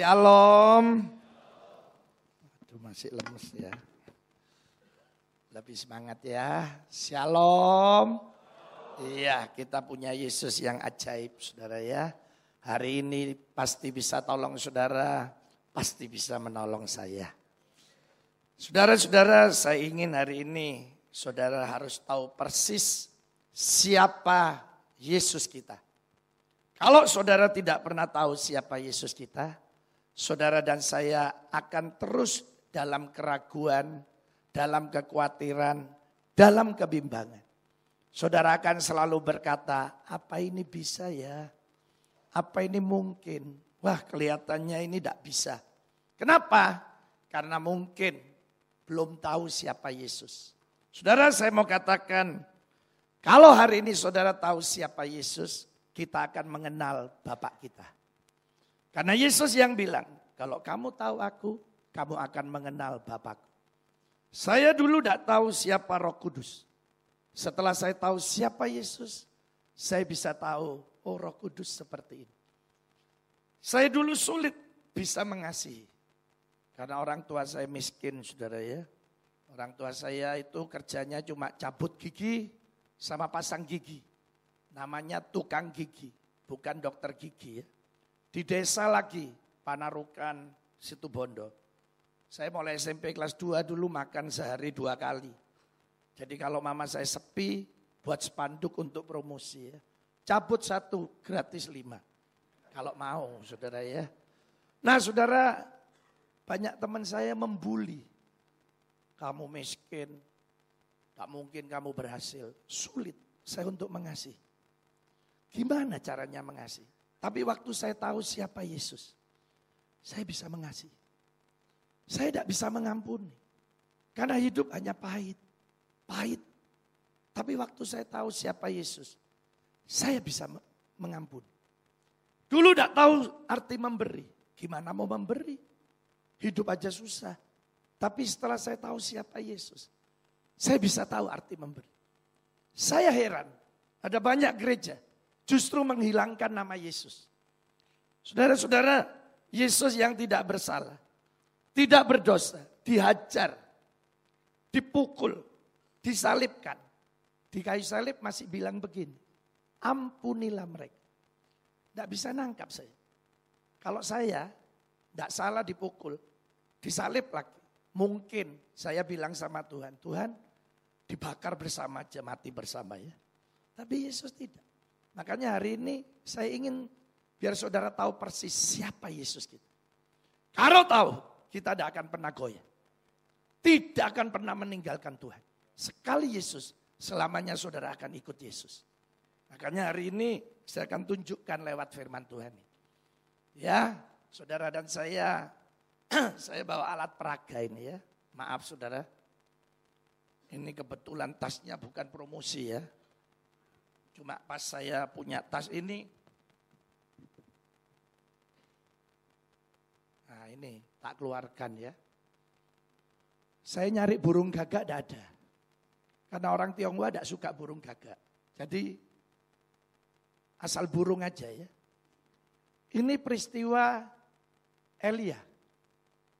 Shalom. Aduh masih lemes ya. Lebih semangat ya. Shalom. Iya kita punya Yesus yang ajaib saudara ya. Hari ini pasti bisa tolong saudara. Pasti bisa menolong saya. Saudara-saudara saya ingin hari ini saudara harus tahu persis siapa Yesus kita. Kalau saudara tidak pernah tahu siapa Yesus kita, saudara dan saya akan terus dalam keraguan, dalam kekhawatiran, dalam kebimbangan. Saudara akan selalu berkata, apa ini bisa ya? Apa ini mungkin? Wah kelihatannya ini tidak bisa. Kenapa? Karena mungkin belum tahu siapa Yesus. Saudara saya mau katakan, kalau hari ini saudara tahu siapa Yesus, kita akan mengenal Bapak kita. Karena Yesus yang bilang, kalau kamu tahu aku, kamu akan mengenal Bapakku. Saya dulu tidak tahu siapa roh kudus. Setelah saya tahu siapa Yesus, saya bisa tahu, oh roh kudus seperti ini. Saya dulu sulit bisa mengasihi. Karena orang tua saya miskin, saudara ya. Orang tua saya itu kerjanya cuma cabut gigi sama pasang gigi. Namanya tukang gigi, bukan dokter gigi ya. Di desa lagi, Panarukan, Situ Bondo. Saya mulai SMP kelas 2 dulu makan sehari dua kali. Jadi kalau mama saya sepi, buat spanduk untuk promosi ya. Cabut satu, gratis lima. Kalau mau, saudara ya. Nah saudara, banyak teman saya membuli. Kamu miskin, tak mungkin kamu berhasil. Sulit saya untuk mengasihi. Gimana caranya mengasihi? Tapi waktu saya tahu siapa Yesus, saya bisa mengasihi. Saya tidak bisa mengampuni. Karena hidup hanya pahit. Pahit. Tapi waktu saya tahu siapa Yesus, saya bisa mengampuni. Dulu tidak tahu arti memberi. Gimana mau memberi? Hidup aja susah. Tapi setelah saya tahu siapa Yesus, saya bisa tahu arti memberi. Saya heran, ada banyak gereja justru menghilangkan nama Yesus. Saudara-saudara, Yesus yang tidak bersalah, tidak berdosa, dihajar, dipukul, disalibkan. Di kayu salib masih bilang begini, ampunilah mereka. Tidak bisa nangkap saya. Kalau saya tidak salah dipukul, disalib lagi. Mungkin saya bilang sama Tuhan, Tuhan dibakar bersama aja, mati bersama ya. Tapi Yesus tidak. Makanya hari ini saya ingin biar saudara tahu persis siapa Yesus kita. Kalau tahu, kita tidak akan pernah goyah. Tidak akan pernah meninggalkan Tuhan. Sekali Yesus, selamanya saudara akan ikut Yesus. Makanya hari ini saya akan tunjukkan lewat firman Tuhan. Ya, saudara dan saya, saya bawa alat peraga ini ya. Maaf saudara, ini kebetulan tasnya bukan promosi ya. Cuma pas saya punya tas ini, nah ini tak keluarkan ya. Saya nyari burung gagak tidak ada. Karena orang Tionghoa tidak suka burung gagak. Jadi asal burung aja ya. Ini peristiwa Elia.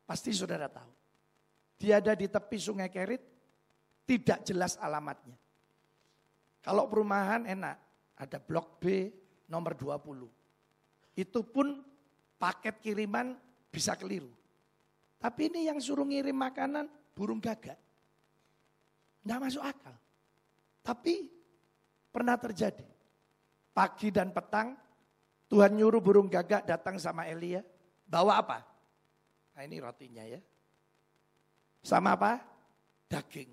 Pasti saudara tahu. Dia ada di tepi sungai Kerit, tidak jelas alamatnya. Kalau perumahan enak, ada blok B nomor 20. Itu pun paket kiriman bisa keliru. Tapi ini yang suruh ngirim makanan burung gagak. Nggak masuk akal. Tapi pernah terjadi. Pagi dan petang Tuhan nyuruh burung gagak datang sama Elia. Bawa apa? Nah ini rotinya ya. Sama apa? Daging.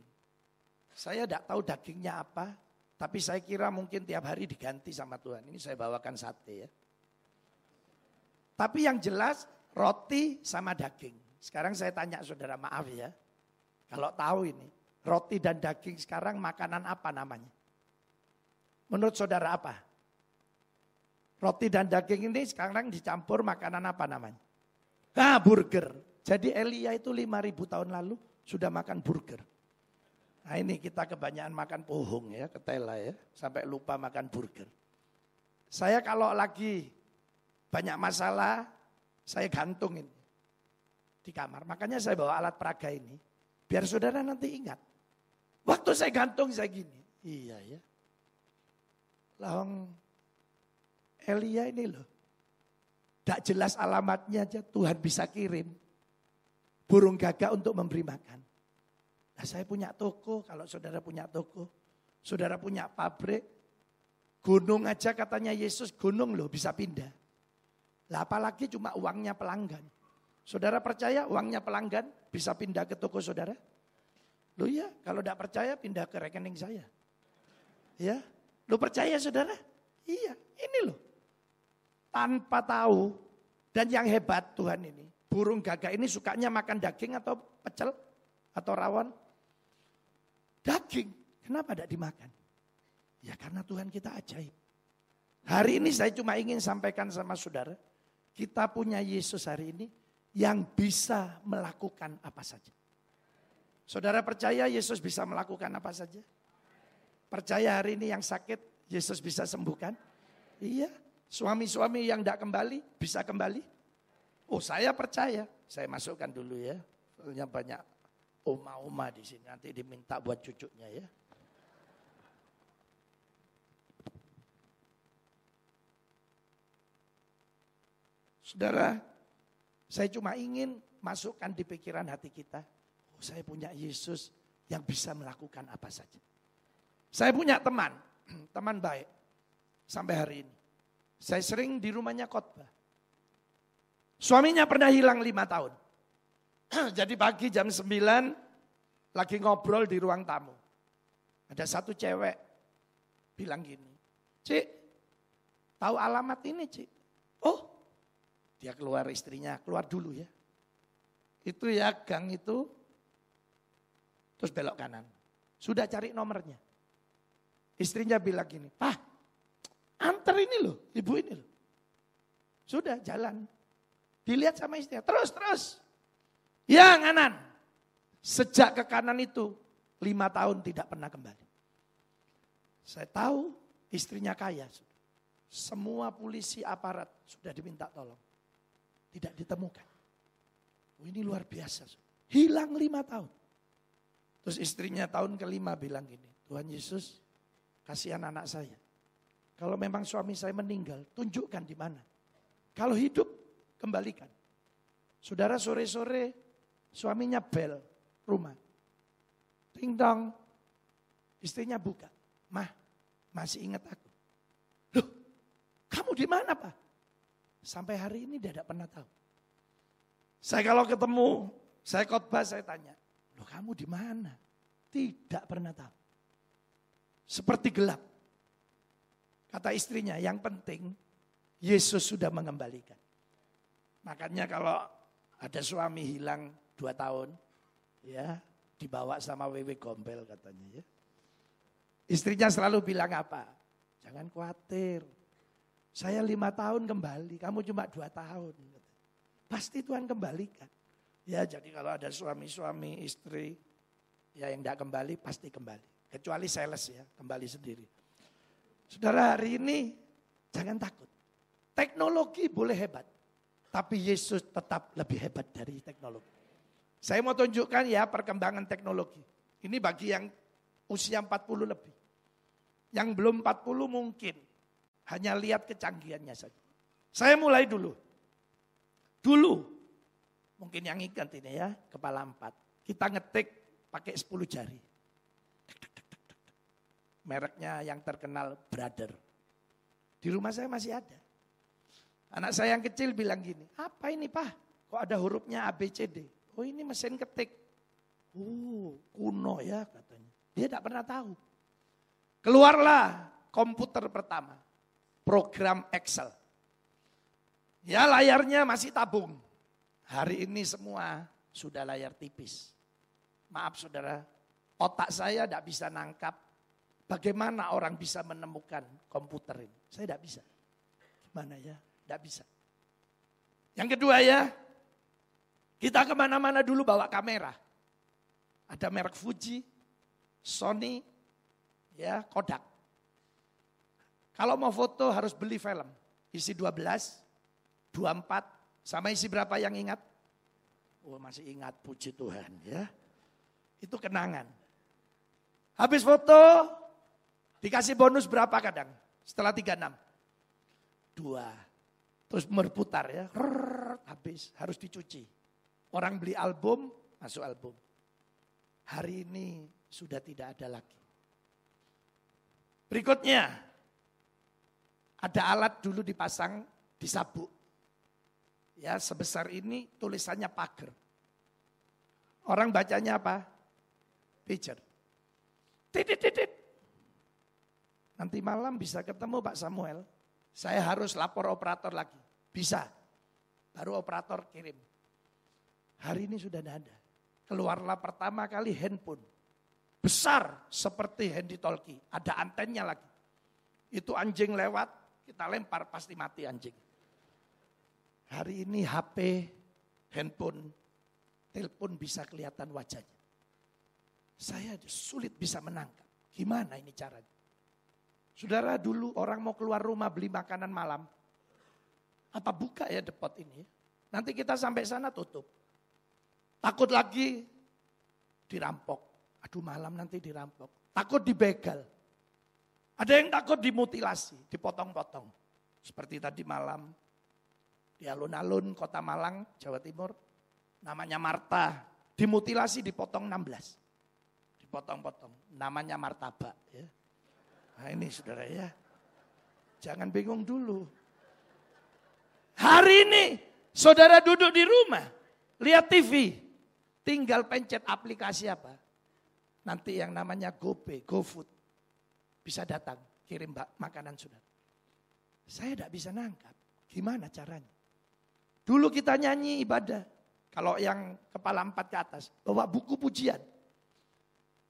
Saya tidak tahu dagingnya apa, tapi saya kira mungkin tiap hari diganti sama Tuhan. Ini saya bawakan sate ya. Tapi yang jelas roti sama daging. Sekarang saya tanya saudara maaf ya. Kalau tahu ini, roti dan daging sekarang makanan apa namanya? Menurut saudara apa? Roti dan daging ini sekarang dicampur makanan apa namanya? Ah, burger. Jadi Elia itu 5000 tahun lalu sudah makan burger. Nah ini kita kebanyakan makan pohong ya, ketela ya, sampai lupa makan burger. Saya kalau lagi banyak masalah, Saya gantungin di kamar. Makanya saya bawa alat peraga ini. Biar saudara nanti ingat. Waktu saya gantung saya gini. Iya ya. Lawang Elia ini loh. Tak jelas alamatnya aja Tuhan bisa kirim. Burung gagak untuk memberi makan. Nah saya punya toko, kalau saudara punya toko. Saudara punya pabrik. Gunung aja katanya Yesus, gunung loh bisa pindah. Lah apalagi cuma uangnya pelanggan. Saudara percaya uangnya pelanggan bisa pindah ke toko saudara? Lo ya, kalau tidak percaya pindah ke rekening saya. Ya, lo percaya saudara? Iya, ini loh. Tanpa tahu, dan yang hebat Tuhan ini, burung gagak ini sukanya makan daging atau pecel atau rawon? Daging, kenapa tidak dimakan? Ya karena Tuhan kita ajaib. Hari ini saya cuma ingin sampaikan sama saudara, kita punya Yesus hari ini yang bisa melakukan apa saja. Saudara percaya Yesus bisa melakukan apa saja? Percaya hari ini yang sakit Yesus bisa sembuhkan? Iya. Suami-suami yang tidak kembali bisa kembali? Oh saya percaya. Saya masukkan dulu ya. Soalnya banyak oma-oma di sini. Nanti diminta buat cucunya ya. Saudara, saya cuma ingin masukkan di pikiran hati kita, oh saya punya Yesus yang bisa melakukan apa saja. Saya punya teman, teman baik sampai hari ini. Saya sering di rumahnya khotbah. Suaminya pernah hilang lima tahun. Jadi pagi jam sembilan lagi ngobrol di ruang tamu. Ada satu cewek bilang gini, Cik, tahu alamat ini Cik? Oh, dia keluar istrinya, keluar dulu ya. Itu ya gang itu, terus belok kanan. Sudah cari nomornya. Istrinya bilang gini, Pak, antar ini loh, ibu ini loh. Sudah jalan. Dilihat sama istrinya, terus, terus. Ya kanan. Sejak ke kanan itu, lima tahun tidak pernah kembali. Saya tahu istrinya kaya. Semua polisi aparat sudah diminta tolong tidak ditemukan. Oh, ini luar biasa. Hilang lima tahun. Terus istrinya tahun kelima bilang gini, Tuhan Yesus kasihan anak saya. Kalau memang suami saya meninggal, tunjukkan di mana. Kalau hidup, kembalikan. Saudara sore-sore suaminya bel rumah. Ting dong. Istrinya buka. Mah, masih ingat aku. Loh, kamu di mana pak? Sampai hari ini dia tidak pernah tahu. Saya kalau ketemu, saya khotbah, saya tanya, loh kamu di mana? Tidak pernah tahu. Seperti gelap. Kata istrinya, yang penting Yesus sudah mengembalikan. Makanya kalau ada suami hilang dua tahun, ya dibawa sama Wewe Gombel katanya ya. Istrinya selalu bilang apa? Jangan khawatir, saya lima tahun kembali, kamu cuma dua tahun. Pasti Tuhan kembalikan. Ya jadi kalau ada suami-suami, istri, ya yang tidak kembali pasti kembali. Kecuali sales ya, kembali sendiri. Saudara hari ini jangan takut. Teknologi boleh hebat. Tapi Yesus tetap lebih hebat dari teknologi. Saya mau tunjukkan ya perkembangan teknologi. Ini bagi yang usia 40 lebih. Yang belum 40 mungkin hanya lihat kecanggihannya saja. Saya mulai dulu. Dulu, mungkin yang ingat ini ya, kepala empat. Kita ngetik pakai 10 jari. Mereknya yang terkenal Brother. Di rumah saya masih ada. Anak saya yang kecil bilang gini, apa ini pak? Kok ada hurufnya A, B, C, D? Oh ini mesin ketik. Oh kuno ya katanya. Dia tidak pernah tahu. Keluarlah komputer pertama program Excel. Ya layarnya masih tabung. Hari ini semua sudah layar tipis. Maaf saudara, otak saya tidak bisa nangkap bagaimana orang bisa menemukan komputer ini. Saya tidak bisa. Gimana ya? Tidak bisa. Yang kedua ya, kita ke mana-mana dulu bawa kamera. Ada merek Fuji, Sony, ya Kodak. Kalau mau foto harus beli film. Isi 12, 24, Sama isi berapa yang ingat? Oh masih ingat, puji Tuhan ya. Itu kenangan. Habis foto, dikasih bonus berapa kadang? Setelah 36? Dua. Terus berputar ya, Rrrr, habis, harus dicuci. Orang beli album, masuk album. Hari ini sudah tidak ada lagi. Berikutnya, ada alat dulu dipasang di sabuk. Ya, sebesar ini tulisannya pagar. Orang bacanya apa? Pager. Titit, titit. Nanti malam bisa ketemu Pak Samuel. Saya harus lapor operator lagi. Bisa. Baru operator kirim. Hari ini sudah tidak ada. Keluarlah pertama kali handphone besar seperti handy talkie. Ada antennya lagi. Itu anjing lewat, kita lempar pasti mati anjing. Hari ini HP, handphone, telepon bisa kelihatan wajahnya. Saya sulit bisa menangkap. Gimana ini caranya? Saudara dulu orang mau keluar rumah beli makanan malam. Apa buka ya depot ini? Nanti kita sampai sana tutup. Takut lagi dirampok. Aduh malam nanti dirampok. Takut dibegal. Ada yang takut dimutilasi, dipotong-potong. Seperti tadi malam di alun-alun kota Malang, Jawa Timur. Namanya Marta, dimutilasi dipotong 16. Dipotong-potong, namanya martabak. Ya. Nah ini saudara ya, jangan bingung dulu. Hari ini saudara duduk di rumah, lihat TV, tinggal pencet aplikasi apa? nanti yang namanya GoPay, GoFood bisa datang kirim makanan saudara. Saya tidak bisa nangkap. Gimana caranya? Dulu kita nyanyi ibadah. Kalau yang kepala empat ke atas, bawa buku pujian.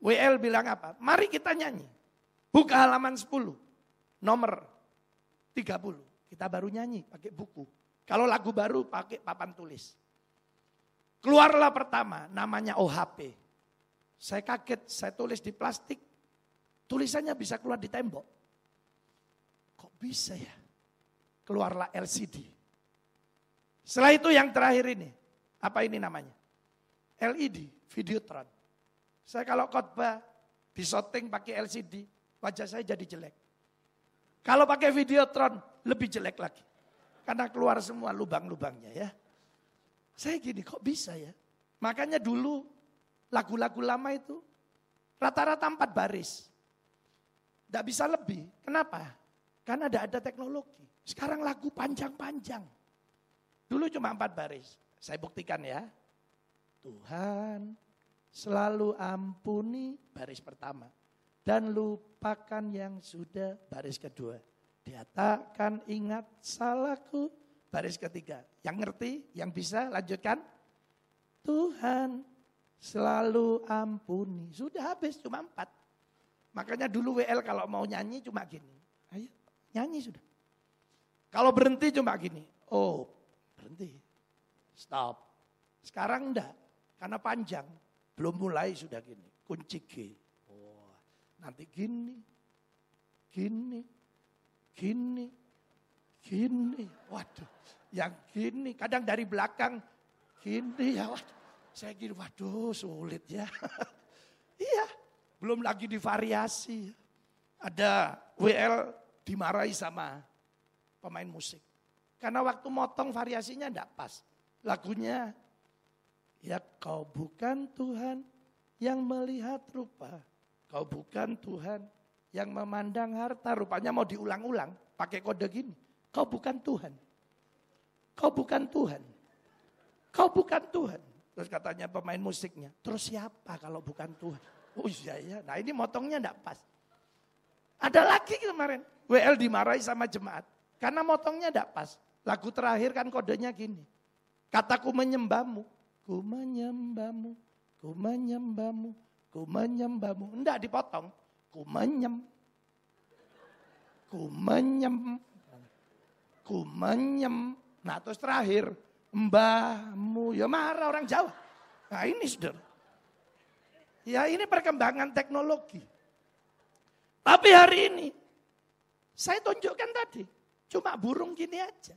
WL bilang apa? Mari kita nyanyi. Buka halaman 10, nomor 30. Kita baru nyanyi pakai buku. Kalau lagu baru pakai papan tulis. Keluarlah pertama, namanya OHP. Saya kaget, saya tulis di plastik, tulisannya bisa keluar di tembok. Kok bisa ya? Keluarlah LCD. Setelah itu yang terakhir ini, apa ini namanya? LED, Videotron. Saya kalau khotbah di shooting pakai LCD, wajah saya jadi jelek. Kalau pakai Videotron, lebih jelek lagi. Karena keluar semua lubang-lubangnya ya. Saya gini, kok bisa ya? Makanya dulu Lagu-lagu lama itu rata-rata empat baris. Tidak bisa lebih. Kenapa? Karena tidak ada teknologi. Sekarang lagu panjang-panjang. Dulu cuma empat baris. Saya buktikan ya. Tuhan selalu ampuni baris pertama. Dan lupakan yang sudah baris kedua. Dia takkan ingat salahku baris ketiga. Yang ngerti, yang bisa lanjutkan. Tuhan Selalu ampuni. Sudah habis cuma empat. Makanya dulu WL kalau mau nyanyi cuma gini. Ayo nyanyi sudah. Kalau berhenti cuma gini. Oh berhenti. Stop. Sekarang enggak. Karena panjang. Belum mulai sudah gini. Kunci G. Oh, nanti gini. Gini. Gini. Gini. Waduh. Yang gini. Kadang dari belakang. Gini ya waduh. Saya kira, waduh sulit ya. iya, belum lagi divariasi. Ada WL dimarahi sama pemain musik. Karena waktu motong variasinya enggak pas. Lagunya, ya kau bukan Tuhan yang melihat rupa. Kau bukan Tuhan yang memandang harta. Rupanya mau diulang-ulang pakai kode gini. Kau bukan Tuhan. Kau bukan Tuhan. Kau bukan Tuhan. Terus katanya pemain musiknya, terus siapa kalau bukan Tuhan? Oh iya ya, nah ini motongnya enggak pas. Ada lagi kemarin, WL dimarahi sama jemaat. Karena motongnya enggak pas. Lagu terakhir kan kodenya gini. Kataku menyembahmu, ku menyembahmu, ku menyembahmu, ku menyembahmu. Enggak dipotong, ku menyem, ku menyem, ku menyem. Nah terus terakhir, mbahmu. Ya marah orang Jawa. Nah ini saudara. Ya ini perkembangan teknologi. Tapi hari ini, saya tunjukkan tadi, cuma burung gini aja.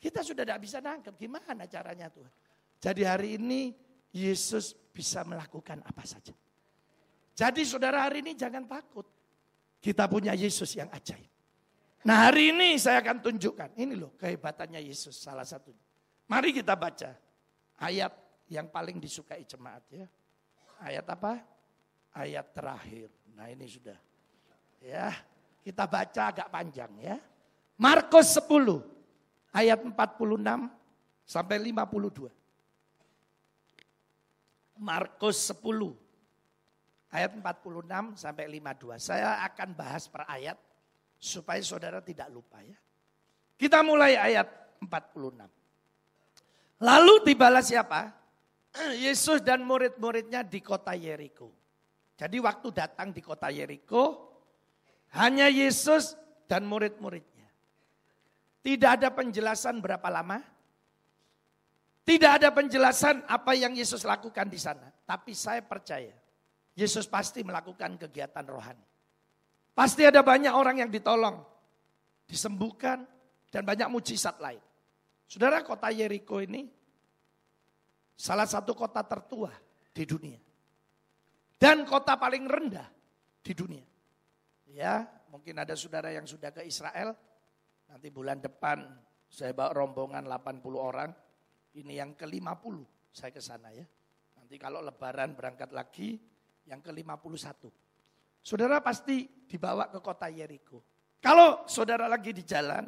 Kita sudah tidak bisa nangkep gimana caranya Tuhan. Jadi hari ini Yesus bisa melakukan apa saja. Jadi saudara hari ini jangan takut. Kita punya Yesus yang ajaib. Nah hari ini saya akan tunjukkan. Ini loh kehebatannya Yesus salah satunya. Mari kita baca ayat yang paling disukai jemaat ya. Ayat apa? Ayat terakhir. Nah ini sudah. Ya, kita baca agak panjang ya. Markus 10 ayat 46 sampai 52. Markus 10 ayat 46 sampai 52. Saya akan bahas per ayat supaya saudara tidak lupa ya. Kita mulai ayat 46. Lalu tibalah siapa? Yesus dan murid-muridnya di kota Yeriko. Jadi waktu datang di kota Yeriko, hanya Yesus dan murid-muridnya. Tidak ada penjelasan berapa lama. Tidak ada penjelasan apa yang Yesus lakukan di sana. Tapi saya percaya, Yesus pasti melakukan kegiatan rohani. Pasti ada banyak orang yang ditolong, disembuhkan, dan banyak mujizat lain. Saudara kota Yeriko ini salah satu kota tertua di dunia. Dan kota paling rendah di dunia. Ya, mungkin ada saudara yang sudah ke Israel. Nanti bulan depan saya bawa rombongan 80 orang. Ini yang ke-50 saya ke sana ya. Nanti kalau lebaran berangkat lagi yang ke-51. Saudara pasti dibawa ke kota Yeriko. Kalau saudara lagi di jalan,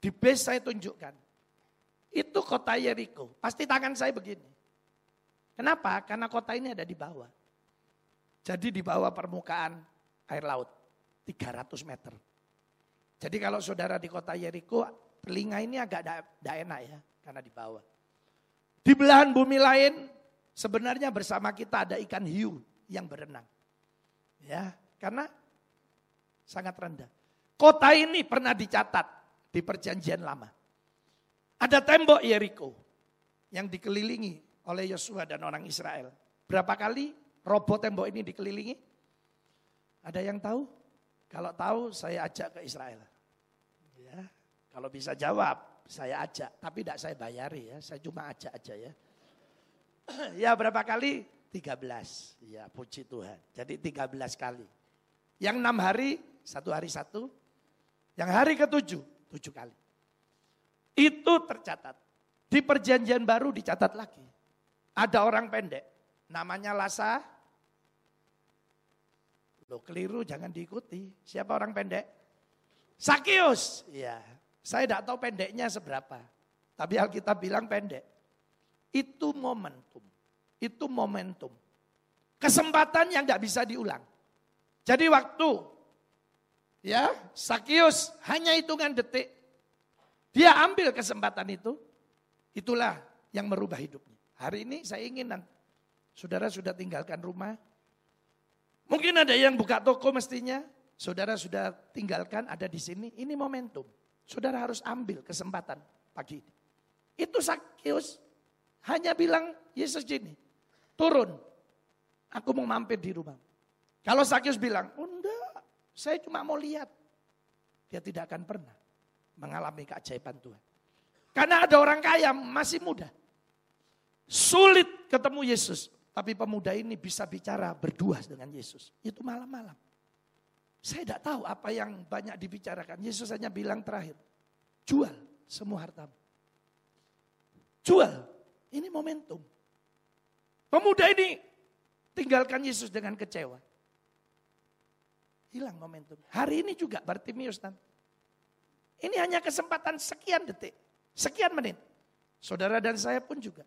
di base saya tunjukkan. Itu kota Yeriko. Pasti tangan saya begini. Kenapa? Karena kota ini ada di bawah. Jadi di bawah permukaan air laut. 300 meter. Jadi kalau saudara di kota Yeriko, telinga ini agak tidak enak ya. Karena di bawah. Di belahan bumi lain, sebenarnya bersama kita ada ikan hiu yang berenang. Ya, karena sangat rendah. Kota ini pernah dicatat di perjanjian lama. Ada tembok Yeriko yang dikelilingi oleh Yosua dan orang Israel. Berapa kali robot tembok ini dikelilingi? Ada yang tahu? Kalau tahu saya ajak ke Israel. Ya, kalau bisa jawab, saya ajak. Tapi tidak saya bayari ya, saya cuma ajak aja ya. ya berapa kali? 13. Ya puji Tuhan. Jadi 13 kali. Yang enam hari, satu hari satu. Yang hari ketujuh, tujuh kali. Itu tercatat. Di perjanjian baru dicatat lagi. Ada orang pendek. Namanya Lasa. Lo keliru jangan diikuti. Siapa orang pendek? Sakius. Iya. Saya tidak tahu pendeknya seberapa. Tapi Alkitab bilang pendek. Itu momentum. Itu momentum. Kesempatan yang tidak bisa diulang. Jadi waktu ya Sakius hanya hitungan detik. Dia ambil kesempatan itu. Itulah yang merubah hidupnya. Hari ini saya ingin saudara sudah tinggalkan rumah. Mungkin ada yang buka toko mestinya. Saudara sudah tinggalkan ada di sini. Ini momentum. Saudara harus ambil kesempatan pagi ini. Itu Sakius hanya bilang Yesus gini. Turun. Aku mau mampir di rumah. Kalau Sakyus bilang, oh enggak, saya cuma mau lihat. Dia tidak akan pernah mengalami keajaiban Tuhan. Karena ada orang kaya masih muda. Sulit ketemu Yesus. Tapi pemuda ini bisa bicara berdua dengan Yesus. Itu malam-malam. Saya tidak tahu apa yang banyak dibicarakan. Yesus hanya bilang terakhir, jual semua hartamu. Jual, ini momentum. Pemuda ini tinggalkan Yesus dengan kecewa. Hilang momentum. Hari ini juga Bartimius nanti. Ini hanya kesempatan sekian detik, sekian menit. Saudara dan saya pun juga.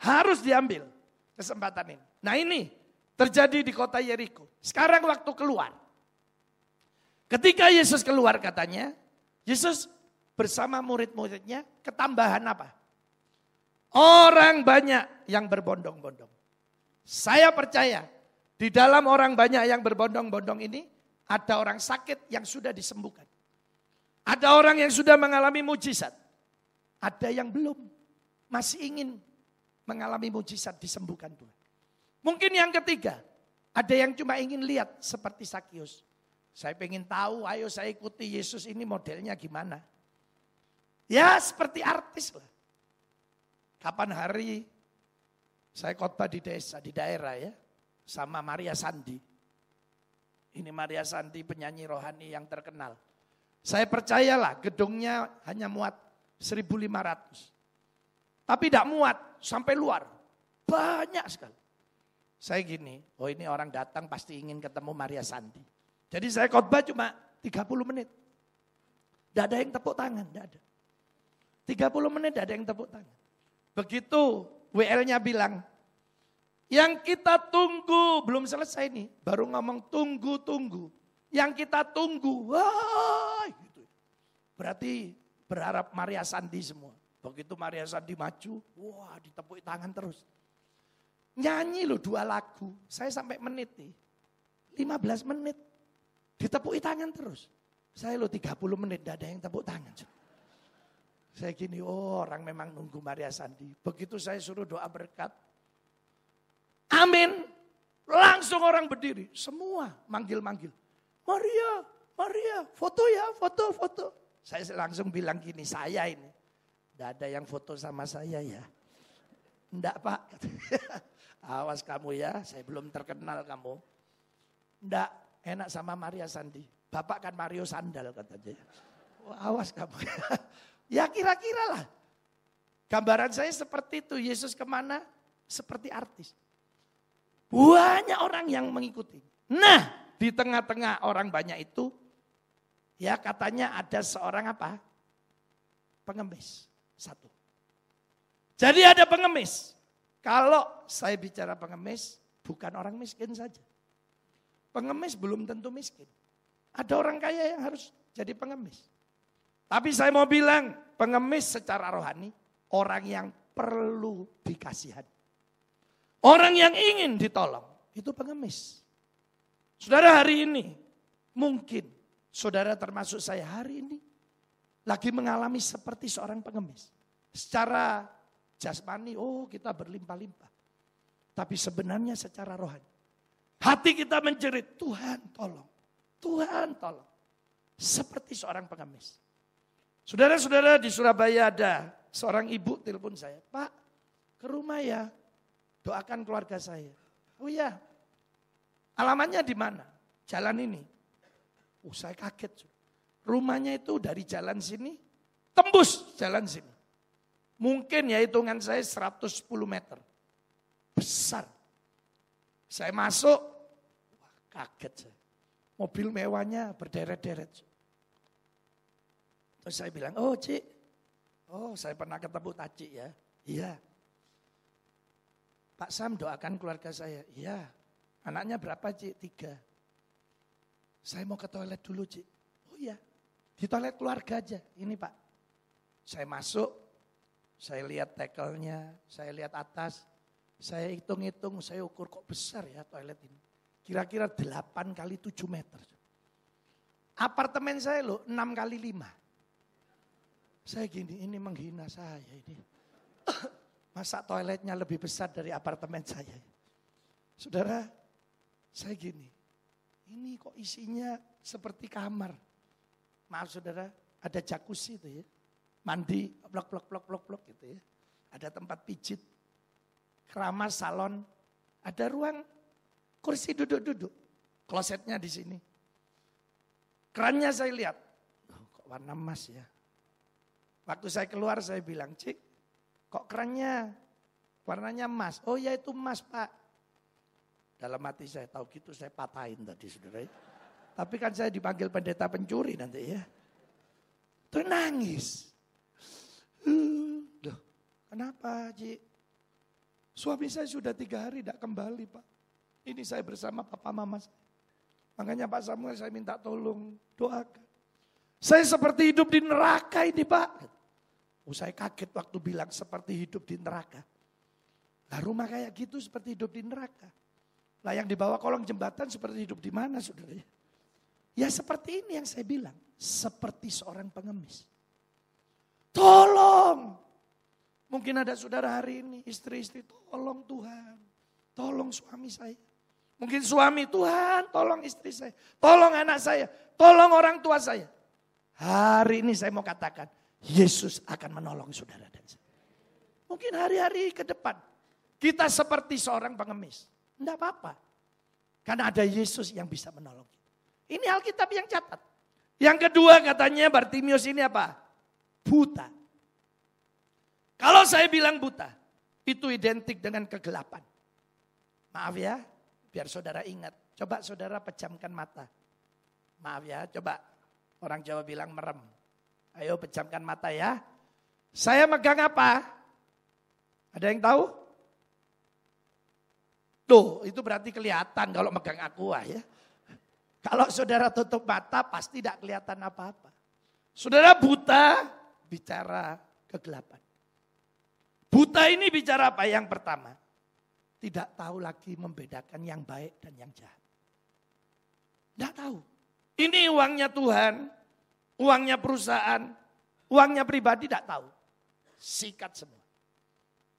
Harus diambil kesempatan ini. Nah ini terjadi di kota Yeriko. Sekarang waktu keluar. Ketika Yesus keluar katanya, Yesus bersama murid-muridnya ketambahan apa? Orang banyak yang berbondong-bondong. Saya percaya di dalam orang banyak yang berbondong-bondong ini ada orang sakit yang sudah disembuhkan. Ada orang yang sudah mengalami mujizat. Ada yang belum masih ingin mengalami mujizat disembuhkan Tuhan. Mungkin yang ketiga, ada yang cuma ingin lihat seperti Sakius. Saya pengen tahu, ayo saya ikuti Yesus ini modelnya gimana. Ya seperti artis lah. Kapan hari saya khotbah di desa, di daerah ya. Sama Maria Sandi. Ini Maria Sandi penyanyi rohani yang terkenal. Saya percayalah gedungnya hanya muat 1500. Tapi tidak muat sampai luar. Banyak sekali. Saya gini, oh ini orang datang pasti ingin ketemu Maria Sandi. Jadi saya khotbah cuma 30 menit. Tidak ada yang tepuk tangan, tidak ada. 30 menit tidak ada yang tepuk tangan. Begitu WL-nya bilang, yang kita tunggu, belum selesai nih, baru ngomong tunggu-tunggu. Yang kita tunggu, wah gitu. Berarti berharap Maria Sandi semua. Begitu Maria Sandi maju, wah ditepuk tangan terus. Nyanyi loh dua lagu, saya sampai menit nih. 15 menit, ditepuk tangan terus. Saya lo 30 menit, tidak ada yang tepuk tangan. Saya gini, oh orang memang nunggu Maria Sandi. Begitu saya suruh doa berkat, amin. Langsung orang berdiri, semua manggil-manggil. Maria, Maria, foto ya, foto, foto. Saya langsung bilang gini, saya ini. Tidak ada yang foto sama saya ya. Enggak pak. Awas kamu ya, saya belum terkenal kamu. Enggak, enak sama Maria Sandi. Bapak kan Mario Sandal katanya. awas kamu. ya kira-kira lah. Gambaran saya seperti itu. Yesus ke mana? Seperti artis. Banyak orang yang mengikuti. Nah, di tengah-tengah orang banyak itu, ya katanya ada seorang apa? Pengemis. Satu. Jadi ada pengemis. Kalau saya bicara pengemis, bukan orang miskin saja. Pengemis belum tentu miskin. Ada orang kaya yang harus jadi pengemis. Tapi saya mau bilang, pengemis secara rohani, orang yang perlu dikasihan. Orang yang ingin ditolong, itu pengemis. Saudara hari ini, mungkin saudara termasuk saya hari ini, lagi mengalami seperti seorang pengemis. Secara jasmani, oh kita berlimpah-limpah. Tapi sebenarnya secara rohani. Hati kita menjerit, Tuhan tolong. Tuhan tolong. Seperti seorang pengemis. Saudara-saudara di Surabaya ada seorang ibu telepon saya. Pak, ke rumah ya. Doakan keluarga saya. Oh iya. Alamannya di mana? Jalan ini. Oh saya kaget. Rumahnya itu dari jalan sini, tembus jalan sini. Mungkin ya hitungan saya 110 meter. Besar. Saya masuk, wah, kaget. Mobil mewahnya berderet-deret. Terus saya bilang, oh Cik, oh saya pernah ketemu Taci ya. Iya. Pak Sam doakan keluarga saya. Iya. Anaknya berapa Cik? Tiga. Saya mau ke toilet dulu Cik. Oh iya. Di toilet keluarga aja. Ini Pak. Saya masuk, saya lihat tekelnya, saya lihat atas, saya hitung-hitung, saya ukur kok besar ya toilet ini. Kira-kira 8 kali 7 meter. Apartemen saya loh 6 kali 5. Saya gini, ini menghina saya ini. Masa toiletnya lebih besar dari apartemen saya. Saudara, saya gini, ini kok isinya seperti kamar. Maaf saudara, ada jacuzzi itu ya. Mandi, blok, blok, blok, blok, blok gitu ya. Ada tempat pijit, keramas, salon, ada ruang Kursi duduk-duduk. Klosetnya di sini. Kerannya saya lihat. Oh, kok warna emas ya. Waktu saya keluar saya bilang, Cik, kok kerannya warnanya emas? Oh ya itu emas pak. Dalam hati saya tahu gitu saya patahin tadi saudara. Tapi kan saya dipanggil pendeta pencuri nanti ya. Terus nangis. Loh, kenapa Cik? Suami saya sudah tiga hari tidak kembali pak. Ini saya bersama papa mama saya. Makanya Pak Samuel saya minta tolong doakan. Saya seperti hidup di neraka ini Pak. Saya kaget waktu bilang seperti hidup di neraka. Lah rumah kayak gitu seperti hidup di neraka. Lah yang dibawa kolong jembatan seperti hidup di mana saudara? Ya seperti ini yang saya bilang. Seperti seorang pengemis. Tolong. Mungkin ada saudara hari ini istri-istri tolong Tuhan. Tolong suami saya. Mungkin suami, Tuhan tolong istri saya, tolong anak saya, tolong orang tua saya. Hari ini saya mau katakan, Yesus akan menolong saudara dan saya. Mungkin hari-hari ke depan kita seperti seorang pengemis. Tidak apa-apa. Karena ada Yesus yang bisa menolong. Ini Alkitab yang catat. Yang kedua katanya Bartimius ini apa? Buta. Kalau saya bilang buta, itu identik dengan kegelapan. Maaf ya, biar saudara ingat. Coba saudara pejamkan mata. Maaf ya, coba orang Jawa bilang merem. Ayo pejamkan mata ya. Saya megang apa? Ada yang tahu? Tuh, itu berarti kelihatan kalau megang aqua ya. Kalau saudara tutup mata pasti tidak kelihatan apa-apa. Saudara buta bicara kegelapan. Buta ini bicara apa? Yang pertama, tidak tahu lagi membedakan yang baik dan yang jahat. Tidak tahu. Ini uangnya Tuhan, uangnya perusahaan, uangnya pribadi tidak tahu. Sikat semua.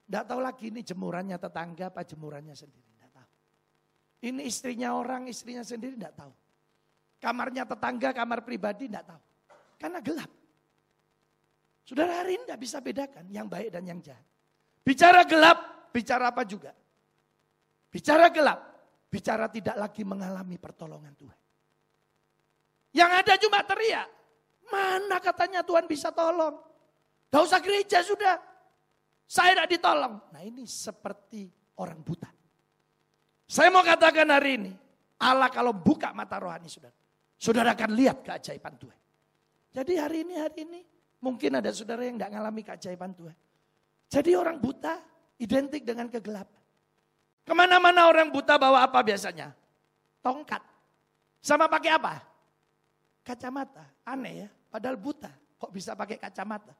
Tidak tahu lagi ini jemurannya tetangga apa jemurannya sendiri. Tidak tahu. Ini istrinya orang, istrinya sendiri tidak tahu. Kamarnya tetangga, kamar pribadi tidak tahu. Karena gelap. Saudara hari ini tidak bisa bedakan yang baik dan yang jahat. Bicara gelap, bicara apa juga? Bicara gelap, bicara tidak lagi mengalami pertolongan Tuhan. Yang ada cuma teriak. Mana katanya Tuhan bisa tolong? Gak usah gereja sudah. Saya tidak ditolong. Nah ini seperti orang buta. Saya mau katakan hari ini. Allah kalau buka mata rohani saudara. Saudara akan lihat keajaiban Tuhan. Jadi hari ini, hari ini mungkin ada saudara yang tidak mengalami keajaiban Tuhan. Jadi orang buta identik dengan kegelapan. Ke mana-mana orang buta bawa apa biasanya? Tongkat. Sama pakai apa? Kacamata. Aneh ya, padahal buta. Kok bisa pakai kacamata?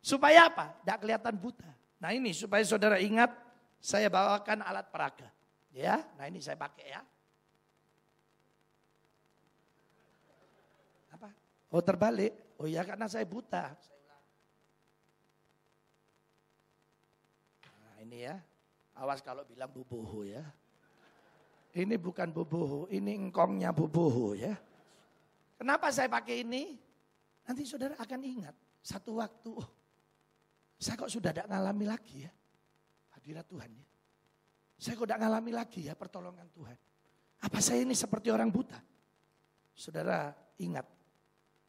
Supaya apa? Tidak kelihatan buta. Nah ini supaya saudara ingat, saya bawakan alat peraga. Ya, nah ini saya pakai ya. Oh terbalik. Oh ya karena saya buta. Nah ini ya. Awas kalau bilang bubuhu ya. Ini bukan bubuhu, ini engkongnya bubuhu ya. Kenapa saya pakai ini? Nanti saudara akan ingat. Satu waktu, oh, saya kok sudah tidak ngalami lagi ya. Hadirat Tuhan ya. Saya kok tidak ngalami lagi ya pertolongan Tuhan. Apa saya ini seperti orang buta? Saudara ingat,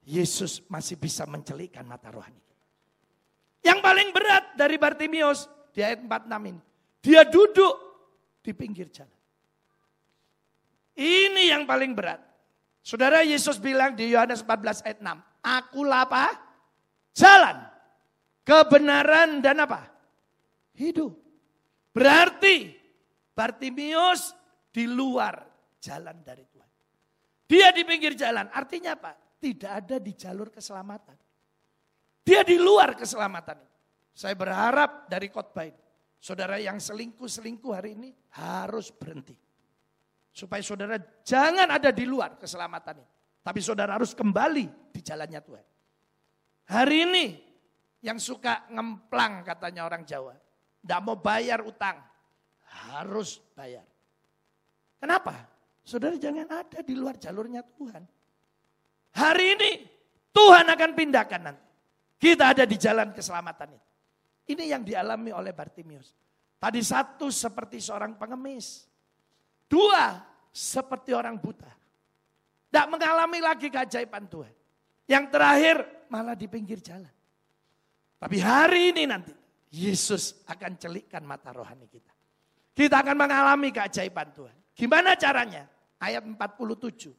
Yesus masih bisa mencelikkan mata rohani. Yang paling berat dari Bartimius di ayat 46 ini. Dia duduk di pinggir jalan. Ini yang paling berat. Saudara Yesus bilang di Yohanes 14 ayat 6. Akulah apa? Jalan. Kebenaran dan apa? Hidup. Berarti Bartimius di luar jalan dari Tuhan. Dia di pinggir jalan. Artinya apa? tidak ada di jalur keselamatan. Dia di luar keselamatan. Saya berharap dari khotbah ini, saudara yang selingkuh-selingkuh hari ini harus berhenti. Supaya saudara jangan ada di luar keselamatan ini. Tapi saudara harus kembali di jalannya Tuhan. Hari ini yang suka ngemplang katanya orang Jawa. Tidak mau bayar utang. Harus bayar. Kenapa? Saudara jangan ada di luar jalurnya Tuhan. Hari ini Tuhan akan pindahkan nanti. Kita ada di jalan keselamatan itu. Ini yang dialami oleh Bartimius. Tadi satu seperti seorang pengemis. Dua seperti orang buta. Tidak mengalami lagi keajaiban Tuhan. Yang terakhir malah di pinggir jalan. Tapi hari ini nanti Yesus akan celikkan mata rohani kita. Kita akan mengalami keajaiban Tuhan. Gimana caranya? Ayat 47.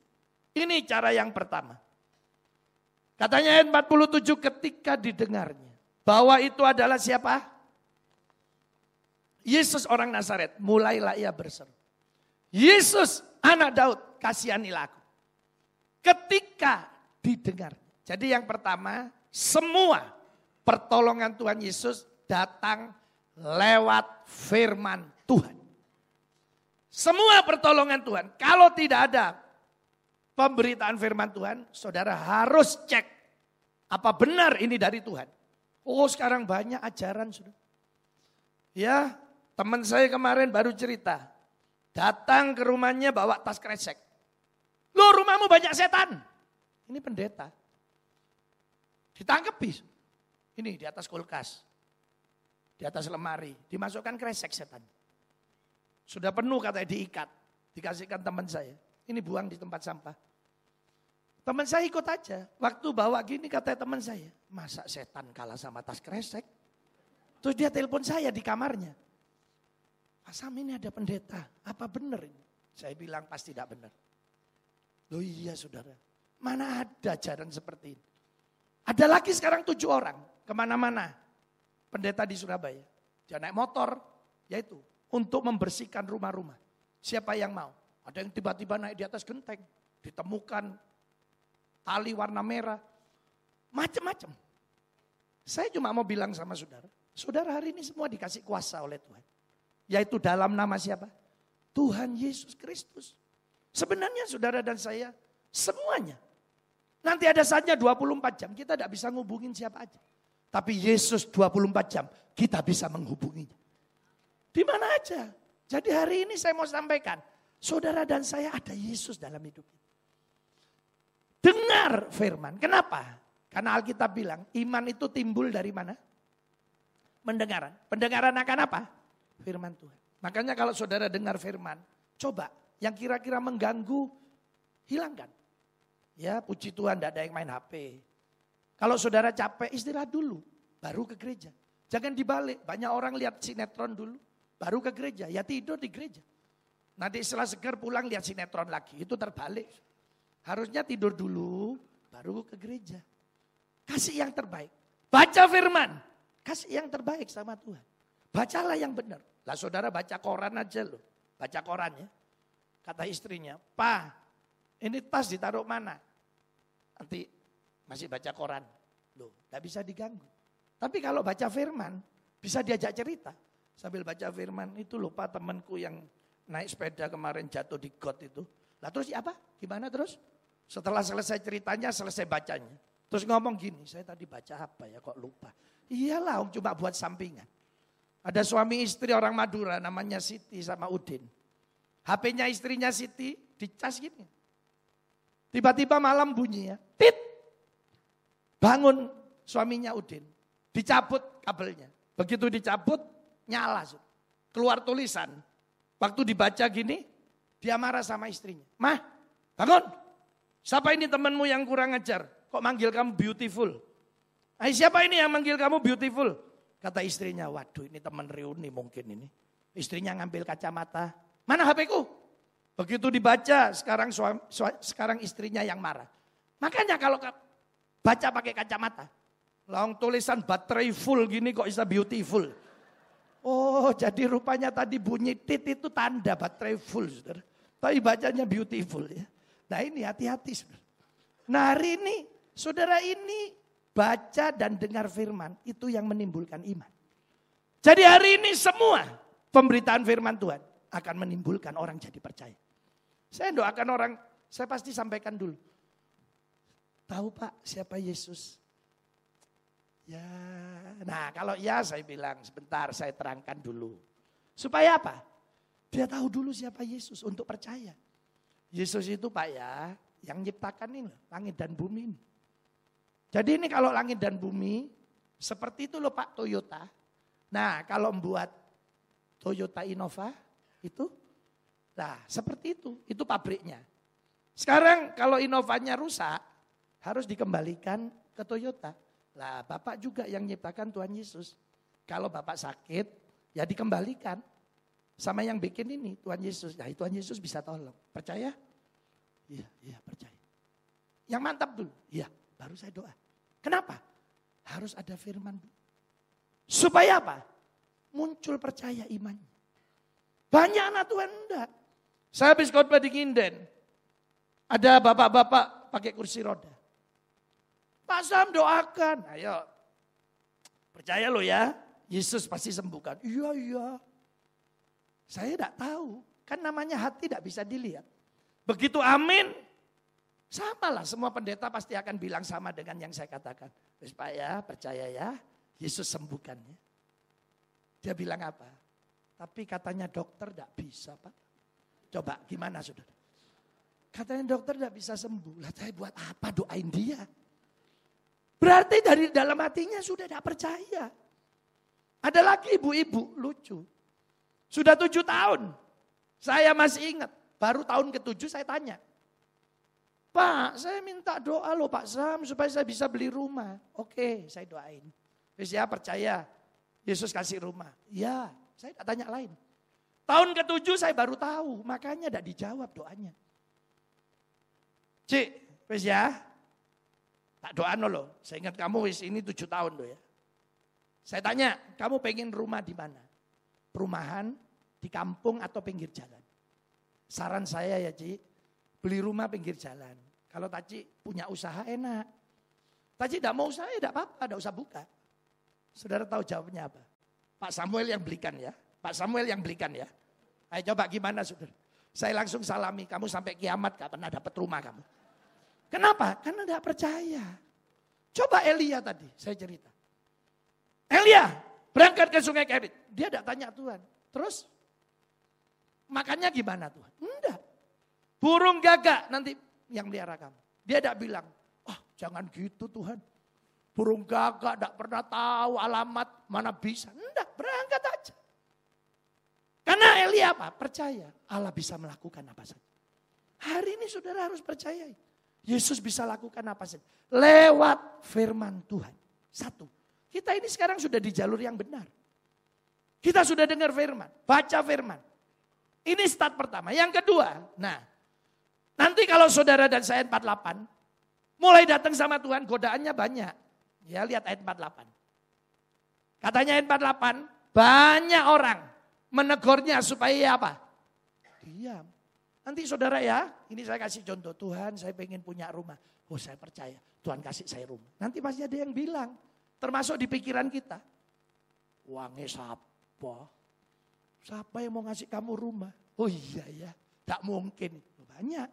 Ini cara yang pertama. Katanya ayat 47 ketika didengarnya. Bahwa itu adalah siapa? Yesus orang Nazaret. Mulailah ia berseru. Yesus anak Daud kasihanilah aku. Ketika didengar. Jadi yang pertama semua pertolongan Tuhan Yesus datang lewat firman Tuhan. Semua pertolongan Tuhan. Kalau tidak ada pemberitaan firman Tuhan, saudara harus cek apa benar ini dari Tuhan. Oh sekarang banyak ajaran sudah. Ya teman saya kemarin baru cerita. Datang ke rumahnya bawa tas kresek. Lo rumahmu banyak setan. Ini pendeta. Ditangkep bis. Ini di atas kulkas. Di atas lemari. Dimasukkan kresek setan. Sudah penuh katanya diikat. Dikasihkan teman saya. Ini buang di tempat sampah. Teman saya ikut aja. Waktu bawa gini kata teman saya. Masa setan kalah sama tas kresek? Terus dia telepon saya di kamarnya. Pak Sam ini ada pendeta. Apa benar ini? Saya bilang pasti tidak benar. Loh iya saudara. Mana ada ajaran seperti ini. Ada lagi sekarang tujuh orang. Ke mana-mana. Pendeta di Surabaya. Dia naik motor. Yaitu untuk membersihkan rumah-rumah. Siapa yang mau? Ada yang tiba-tiba naik di atas genteng. Ditemukan tali warna merah. Macam-macam. Saya cuma mau bilang sama saudara. Saudara hari ini semua dikasih kuasa oleh Tuhan. Yaitu dalam nama siapa? Tuhan Yesus Kristus. Sebenarnya saudara dan saya semuanya. Nanti ada saatnya 24 jam kita tidak bisa ngubungin siapa aja. Tapi Yesus 24 jam kita bisa menghubunginya. Di mana aja. Jadi hari ini saya mau sampaikan. Saudara dan saya ada Yesus dalam hidup kita. Dengar firman. Kenapa? Karena Alkitab bilang iman itu timbul dari mana? Pendengaran. Pendengaran akan apa? Firman Tuhan. Makanya kalau saudara dengar firman, coba yang kira-kira mengganggu, hilangkan. Ya puji Tuhan tidak ada yang main HP. Kalau saudara capek istirahat dulu, baru ke gereja. Jangan dibalik, banyak orang lihat sinetron dulu, baru ke gereja. Ya tidur di gereja. Nanti setelah segar pulang lihat sinetron lagi, itu terbalik. Harusnya tidur dulu, baru ke gereja. Kasih yang terbaik. Baca firman, kasih yang terbaik sama Tuhan. Bacalah yang benar. Lah saudara baca koran aja loh, baca koran ya. Kata istrinya, Pak, ini tas ditaruh mana? Nanti masih baca koran. Loh, gak bisa diganggu. Tapi kalau baca firman, bisa diajak cerita. Sambil baca firman, itu lupa temanku yang naik sepeda kemarin jatuh di got itu. Lah terus apa? Gimana terus? Setelah selesai ceritanya, selesai bacanya. Terus ngomong gini, saya tadi baca apa ya kok lupa. Iyalah cuma buat sampingan. Ada suami istri orang Madura namanya Siti sama Udin. HP-nya istrinya Siti dicas gini. Tiba-tiba malam bunyi ya. Tit. Bangun suaminya Udin. Dicabut kabelnya. Begitu dicabut nyala. Keluar tulisan. Waktu dibaca gini, dia marah sama istrinya. Mah, bangun. Siapa ini temanmu yang kurang ajar? Kok manggil kamu beautiful? Ay, siapa ini yang manggil kamu beautiful? Kata istrinya, waduh ini teman reuni mungkin ini. Istrinya ngambil kacamata. Mana HP ku? Begitu dibaca, sekarang suami, sekarang istrinya yang marah. Makanya kalau baca pakai kacamata, long tulisan baterai full gini kok bisa beautiful. Oh, jadi rupanya tadi bunyi tit itu tanda baterai full, saudara. Tapi bacanya beautiful ya. Nah ini hati-hati. Nah hari ini, saudara ini baca dan dengar firman, itu yang menimbulkan iman. Jadi hari ini semua pemberitaan firman Tuhan akan menimbulkan orang jadi percaya. Saya doakan orang, saya pasti sampaikan dulu. Tahu Pak siapa Yesus? Ya, nah kalau ya saya bilang sebentar saya terangkan dulu. Supaya apa? Dia tahu dulu siapa Yesus untuk percaya. Yesus itu Pak ya, yang nyiptakan ini langit dan bumi ini. Jadi ini kalau langit dan bumi, seperti itu loh Pak Toyota. Nah kalau membuat Toyota Innova itu Nah, seperti itu, itu pabriknya. Sekarang kalau inovanya rusak, harus dikembalikan ke Toyota. Lah, Bapak juga yang nyiptakan Tuhan Yesus. Kalau Bapak sakit, ya dikembalikan sama yang bikin ini Tuhan Yesus. Nah, Tuhan Yesus bisa tolong. Percaya? Iya, iya percaya. Yang mantap dulu. Iya, baru saya doa. Kenapa? Harus ada firman. Supaya apa? Muncul percaya imannya. Banyak anak Tuhan enggak. Saya habis khotbah di Kinden. Ada bapak-bapak pakai kursi roda. Pak Sam doakan. Ayo. Percaya lo ya. Yesus pasti sembuhkan. Iya, iya. Saya tidak tahu. Kan namanya hati tidak bisa dilihat. Begitu amin. Sama lah semua pendeta pasti akan bilang sama dengan yang saya katakan. Terus Pak ya percaya ya. Yesus sembuhkannya. Dia bilang apa? Tapi katanya dokter tidak bisa Pak. Coba gimana saudara? Katanya dokter tidak bisa sembuh. Lah saya buat apa doain dia? Berarti dari dalam hatinya sudah tidak percaya. Ada lagi ibu-ibu lucu. Sudah tujuh tahun. Saya masih ingat. Baru tahun ketujuh saya tanya. Pak, saya minta doa loh Pak Sam supaya saya bisa beli rumah. Oke, saya doain. Terus ya percaya, Yesus kasih rumah. Ya, saya tidak tanya lain. Tahun ketujuh saya baru tahu, makanya tidak dijawab doanya. Cik, wis ya, Tak doa loh. Saya ingat kamu wis ini tujuh tahun loh ya. Saya tanya, kamu pengen rumah di mana? Perumahan, di kampung atau pinggir jalan? Saran saya ya Ci, beli rumah pinggir jalan. Kalau Taci punya usaha enak. Taci tidak mau usaha ya tidak apa-apa, tidak usah buka. Saudara tahu jawabnya apa? Pak Samuel yang belikan ya. Pak Samuel yang belikan ya. Ayo coba gimana saudara? Saya langsung salami, kamu sampai kiamat gak pernah dapat rumah kamu. Kenapa? Karena tidak percaya. Coba Elia tadi, saya cerita. Elia berangkat ke sungai Kerit. Dia tidak tanya Tuhan. Terus makannya gimana Tuhan? Enggak. Burung gagak nanti yang melihara kamu. Dia tidak bilang, oh jangan gitu Tuhan. Burung gagak tidak pernah tahu alamat mana bisa. Enggak, berangkat aja. Karena Elia apa? Percaya Allah bisa melakukan apa saja. Hari ini saudara harus percaya. Yesus bisa lakukan apa saja. Lewat firman Tuhan. Satu. Kita ini sekarang sudah di jalur yang benar. Kita sudah dengar firman. Baca firman. Ini start pertama. Yang kedua. Nah. Nanti kalau saudara dan saya 48. Mulai datang sama Tuhan godaannya banyak. Ya lihat ayat 48. Katanya ayat 48. Banyak orang menegurnya supaya apa? Diam. Nanti saudara ya, ini saya kasih contoh. Tuhan saya pengen punya rumah. Oh saya percaya, Tuhan kasih saya rumah. Nanti pasti ada yang bilang, termasuk di pikiran kita. Uangnya siapa? Siapa yang mau ngasih kamu rumah? Oh iya ya, tak mungkin. Banyak.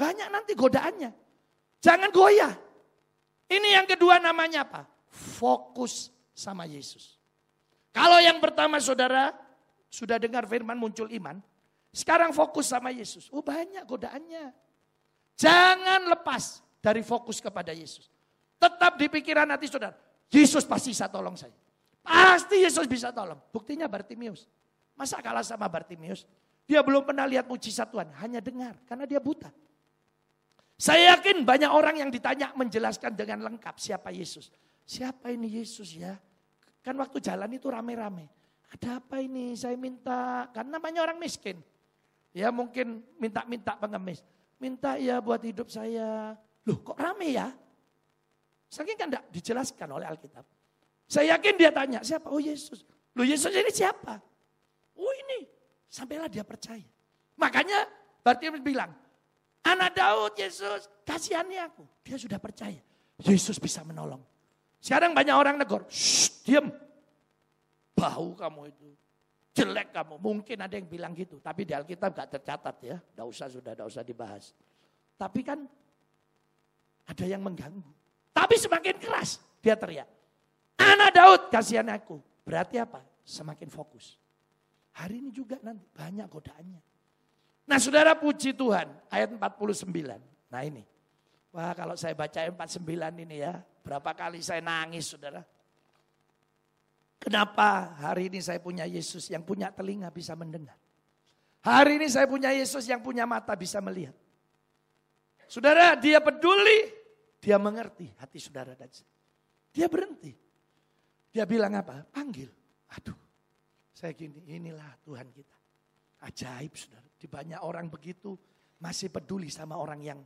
Banyak nanti godaannya. Jangan goyah. Ini yang kedua namanya apa? Fokus sama Yesus. Kalau yang pertama saudara sudah dengar firman muncul iman. Sekarang fokus sama Yesus. Oh banyak godaannya. Jangan lepas dari fokus kepada Yesus. Tetap di pikiran hati saudara. Yesus pasti bisa tolong saya. Pasti Yesus bisa tolong. Buktinya Bartimius. Masa kalah sama Bartimius? Dia belum pernah lihat mujizat Tuhan. Hanya dengar karena dia buta. Saya yakin banyak orang yang ditanya menjelaskan dengan lengkap siapa Yesus. Siapa ini Yesus ya? Kan waktu jalan itu rame-rame. Ada apa ini? Saya minta, karena namanya orang miskin. Ya mungkin minta-minta pengemis. Minta ya buat hidup saya. Loh kok rame ya? Saking kan tidak dijelaskan oleh Alkitab. Saya yakin dia tanya, siapa? Oh Yesus. Loh Yesus ini siapa? Oh ini. Sampailah dia percaya. Makanya berarti dia bilang, anak Daud Yesus, kasihani aku. Dia sudah percaya. Yesus bisa menolong. Sekarang banyak orang negor, diam. Bau kamu itu jelek kamu. Mungkin ada yang bilang gitu, tapi di Alkitab gak tercatat ya. Gak usah sudah, gak usah dibahas. Tapi kan ada yang mengganggu. Tapi semakin keras dia teriak. Anak Daud kasihan aku. Berarti apa? Semakin fokus. Hari ini juga nanti banyak godaannya. Nah saudara puji Tuhan ayat 49. Nah ini. Wah kalau saya baca ayat 49 ini ya. Berapa kali saya nangis saudara. Kenapa hari ini saya punya Yesus yang punya telinga bisa mendengar. Hari ini saya punya Yesus yang punya mata bisa melihat. Saudara, dia peduli, dia mengerti hati saudara dan saya. Dia berhenti. Dia bilang apa? Panggil. Aduh, saya gini, inilah Tuhan kita. Ajaib saudara. Di banyak orang begitu masih peduli sama orang yang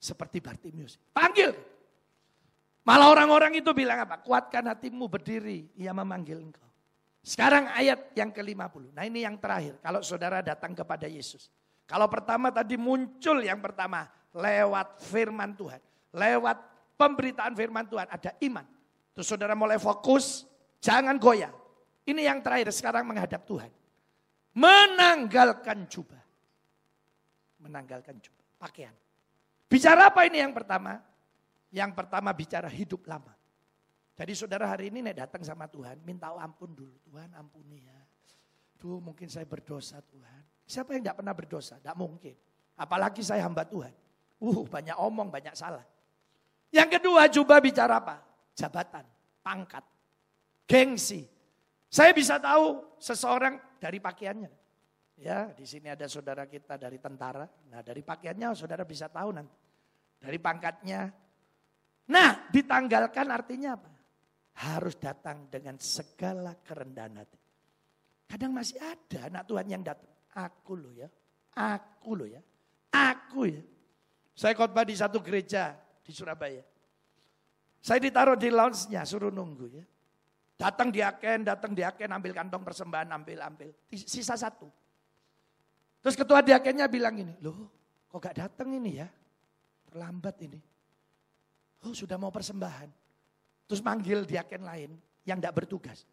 seperti Bartimius. Panggil. Malah orang-orang itu bilang apa? Kuatkan hatimu berdiri, ia memanggil engkau. Sekarang ayat yang ke-50. Nah ini yang terakhir, kalau saudara datang kepada Yesus. Kalau pertama tadi muncul yang pertama, lewat firman Tuhan. Lewat pemberitaan firman Tuhan, ada iman. Terus saudara mulai fokus, jangan goyah. Ini yang terakhir, sekarang menghadap Tuhan. Menanggalkan jubah. Menanggalkan jubah, pakaian. Bicara apa ini yang pertama? Yang pertama bicara hidup lama. Jadi saudara hari ini nek datang sama Tuhan, minta ampun dulu. Tuhan ampuni ya. Duh mungkin saya berdosa Tuhan. Siapa yang tidak pernah berdosa? Tidak mungkin. Apalagi saya hamba Tuhan. Uh banyak omong, banyak salah. Yang kedua jubah bicara apa? Jabatan, pangkat, gengsi. Saya bisa tahu seseorang dari pakaiannya. Ya, di sini ada saudara kita dari tentara. Nah, dari pakaiannya saudara bisa tahu nanti. Dari pangkatnya. Nah, ditanggalkan artinya apa? Harus datang dengan segala kerendahan hati. Kadang masih ada anak Tuhan yang datang. Aku loh ya, aku loh ya, aku ya. Saya khotbah di satu gereja di Surabaya. Saya ditaruh di lounge-nya, suruh nunggu ya. Datang di aken, datang di aken, ambil kantong persembahan, ambil, ambil. Sisa satu. Terus ketua diakennya bilang ini, loh kok gak datang ini ya? Terlambat ini. Oh sudah mau persembahan. Terus manggil diaken lain yang gak bertugas.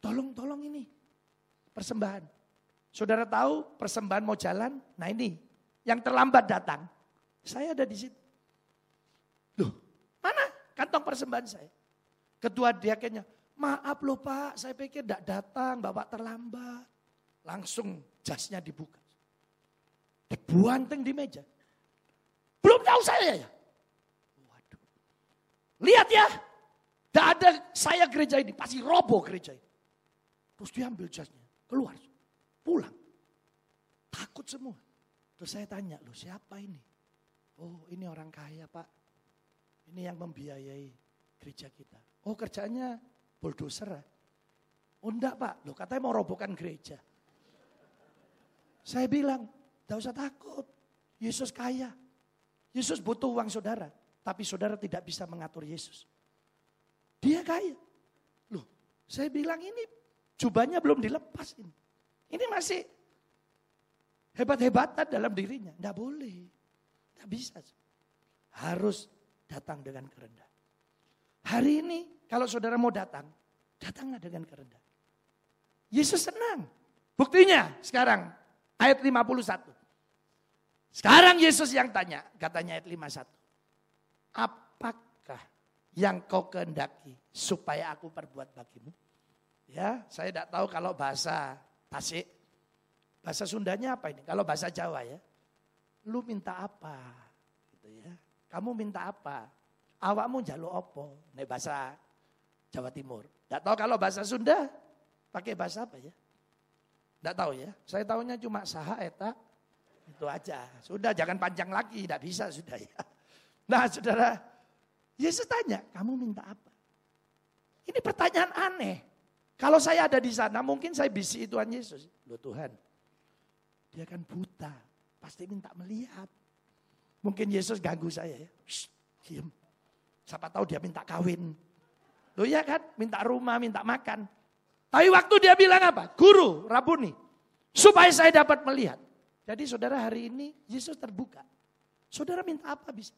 Tolong, tolong ini. Persembahan. Saudara tahu persembahan mau jalan? Nah ini, yang terlambat datang. Saya ada di situ. Loh, mana kantong persembahan saya? Ketua diakennya, maaf loh pak, saya pikir tidak datang, bapak terlambat. Langsung jasnya dibuka. Dibuanteng di meja. Belum tahu saya ya. Lihat ya, tidak ada saya gereja ini, pasti roboh gereja ini. Terus dia ambil jasnya, keluar, pulang. Takut semua. Terus saya tanya, loh siapa ini? Oh ini orang kaya pak. Ini yang membiayai gereja kita. Oh kerjanya bulldozer ya? Oh enggak pak, loh katanya mau robohkan gereja. Saya bilang, tidak usah takut. Yesus kaya. Yesus butuh uang saudara. Tapi saudara tidak bisa mengatur Yesus. Dia kaya. Loh, saya bilang ini Jubahnya belum dilepas ini. Ini masih hebat-hebatan dalam dirinya. Tidak boleh. Tidak bisa. Harus datang dengan kerendahan. Hari ini kalau saudara mau datang, datanglah dengan kerendahan. Yesus senang. Buktinya sekarang ayat 51. Sekarang Yesus yang tanya, katanya ayat 51. Apakah yang kau kehendaki supaya aku perbuat bagimu? Ya, saya tidak tahu kalau bahasa Tasik. Bahasa Sundanya apa ini? Kalau bahasa Jawa ya. Lu minta apa? Gitu ya. Kamu minta apa? Awakmu jaluk opo? Ini bahasa Jawa Timur. Tidak tahu kalau bahasa Sunda pakai bahasa apa ya? Tidak tahu ya. Saya tahunya cuma saha eta itu aja. Sudah jangan panjang lagi, tidak bisa sudah ya. Nah saudara, Yesus tanya, kamu minta apa? Ini pertanyaan aneh. Kalau saya ada di sana, mungkin saya bisi Tuhan Yesus. Loh Tuhan, dia kan buta, pasti minta melihat. Mungkin Yesus ganggu saya ya. Shh, diam. Siapa tahu dia minta kawin. Loh ya kan, minta rumah, minta makan. Tapi waktu dia bilang apa? Guru, Rabuni. Supaya saya dapat melihat. Jadi saudara hari ini Yesus terbuka. Saudara minta apa bisa?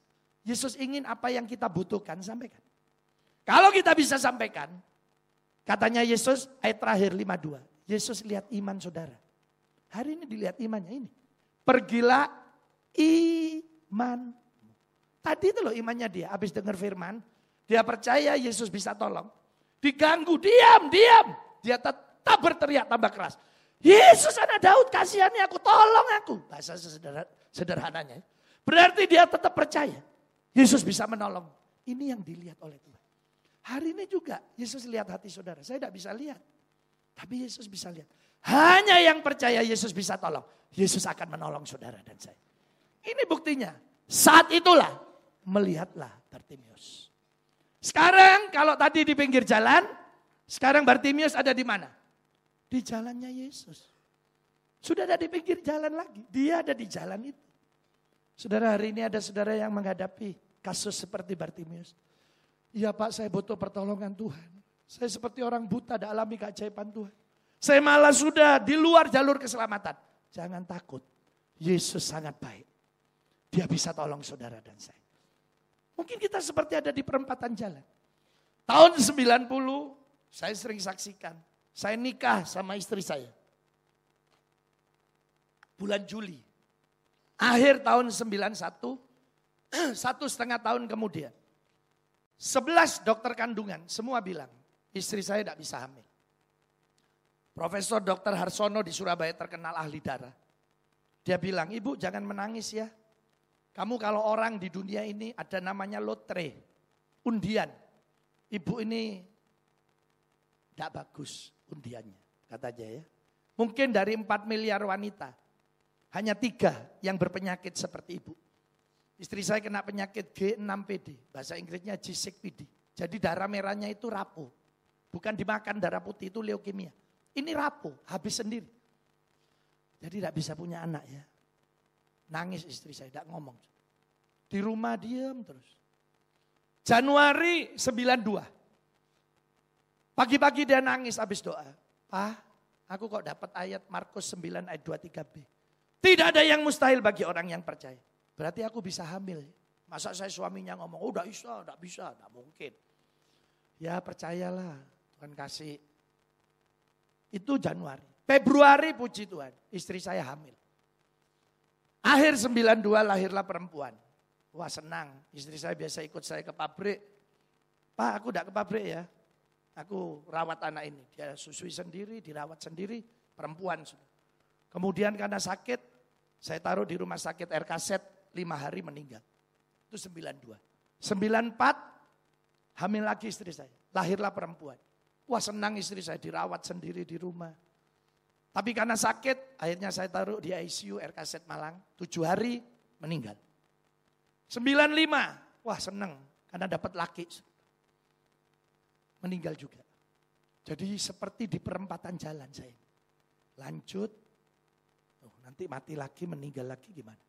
Yesus ingin apa yang kita butuhkan, sampaikan. Kalau kita bisa sampaikan, Katanya Yesus ayat terakhir 52. Yesus lihat iman saudara. Hari ini dilihat imannya ini. Pergilah iman. Tadi itu loh imannya dia. Habis dengar firman. Dia percaya Yesus bisa tolong. Diganggu, diam, diam. Dia tetap berteriak tambah keras. Yesus anak Daud kasihani aku, tolong aku. Bahasa sederhananya. Berarti dia tetap percaya. Yesus bisa menolong. Ini yang dilihat oleh Tuhan. Hari ini juga Yesus lihat hati saudara. Saya tidak bisa lihat. Tapi Yesus bisa lihat. Hanya yang percaya Yesus bisa tolong. Yesus akan menolong saudara dan saya. Ini buktinya. Saat itulah melihatlah Bartimius. Sekarang kalau tadi di pinggir jalan, sekarang Bartimius ada di mana? Di jalannya Yesus. Sudah ada di pinggir jalan lagi. Dia ada di jalan itu. Saudara hari ini ada saudara yang menghadapi kasus seperti Bartimius. Iya Pak saya butuh pertolongan Tuhan. Saya seperti orang buta ada alami keajaiban Tuhan. Saya malah sudah di luar jalur keselamatan. Jangan takut. Yesus sangat baik. Dia bisa tolong saudara dan saya. Mungkin kita seperti ada di perempatan jalan. Tahun 90 saya sering saksikan. Saya nikah sama istri saya. Bulan Juli. Akhir tahun 91, satu setengah tahun kemudian. Sebelas dokter kandungan, semua bilang, istri saya tidak bisa hamil. Profesor Dr. Harsono di Surabaya terkenal ahli darah. Dia bilang, ibu jangan menangis ya. Kamu kalau orang di dunia ini ada namanya lotre, undian. Ibu ini tidak bagus undiannya, katanya ya. Mungkin dari 4 miliar wanita, hanya tiga yang berpenyakit seperti ibu. Istri saya kena penyakit G6PD, bahasa Inggrisnya G6PD. Jadi darah merahnya itu rapuh. Bukan dimakan darah putih itu leukemia. Ini rapuh, habis sendiri. Jadi tidak bisa punya anak ya. Nangis istri saya, tidak ngomong. Di rumah diam terus. Januari 92. Pagi-pagi dia nangis habis doa. Pak, aku kok dapat ayat Markus 9 ayat 23b. Tidak ada yang mustahil bagi orang yang percaya. Berarti aku bisa hamil. Masa saya suaminya ngomong, oh tidak bisa, tidak bisa, tidak mungkin. Ya percayalah, Tuhan kasih. Itu Januari. Februari puji Tuhan, istri saya hamil. Akhir 92 lahirlah perempuan. Wah senang, istri saya biasa ikut saya ke pabrik. Pak aku tidak ke pabrik ya, aku rawat anak ini. Dia susui sendiri, dirawat sendiri, perempuan. Kemudian karena sakit, saya taruh di rumah sakit RKZ lima hari meninggal. Itu 92. 94 hamil lagi istri saya. Lahirlah perempuan. Wah senang istri saya dirawat sendiri di rumah. Tapi karena sakit, akhirnya saya taruh di ICU RKZ Malang. Tujuh hari meninggal. 95, wah senang karena dapat laki. Meninggal juga. Jadi seperti di perempatan jalan saya. Lanjut, oh, nanti mati lagi, meninggal lagi gimana?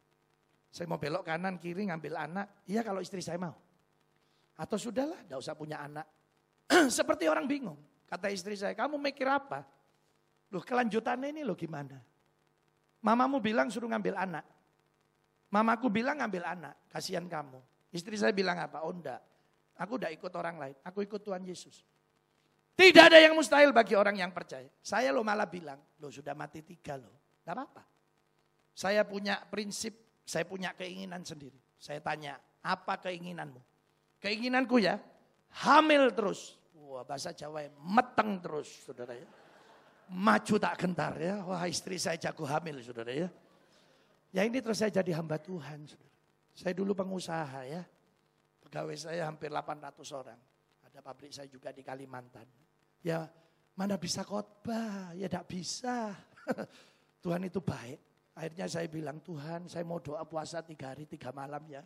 Saya mau belok kanan kiri ngambil anak. Iya kalau istri saya mau. Atau sudahlah, tidak usah punya anak. Seperti orang bingung. Kata istri saya, kamu mikir apa? Loh kelanjutannya ini loh gimana? Mamamu bilang suruh ngambil anak. Mamaku bilang ngambil anak, kasihan kamu. Istri saya bilang apa? Oh enggak, aku udah ikut orang lain, aku ikut Tuhan Yesus. Tidak ada yang mustahil bagi orang yang percaya. Saya lo malah bilang, lo sudah mati tiga lo. Gak apa-apa. Saya punya prinsip saya punya keinginan sendiri. Saya tanya, apa keinginanmu? Keinginanku ya, hamil terus. Wah bahasa Jawa ya, meteng terus saudara ya. Maju tak gentar ya. Wah istri saya jago hamil saudara ya. Ya ini terus saya jadi hamba Tuhan. Saudara. Saya dulu pengusaha ya. Pegawai saya hampir 800 orang. Ada pabrik saya juga di Kalimantan. Ya mana bisa khotbah, ya tidak bisa. Tuhan itu baik. Akhirnya saya bilang, Tuhan saya mau doa puasa tiga hari, tiga malam ya.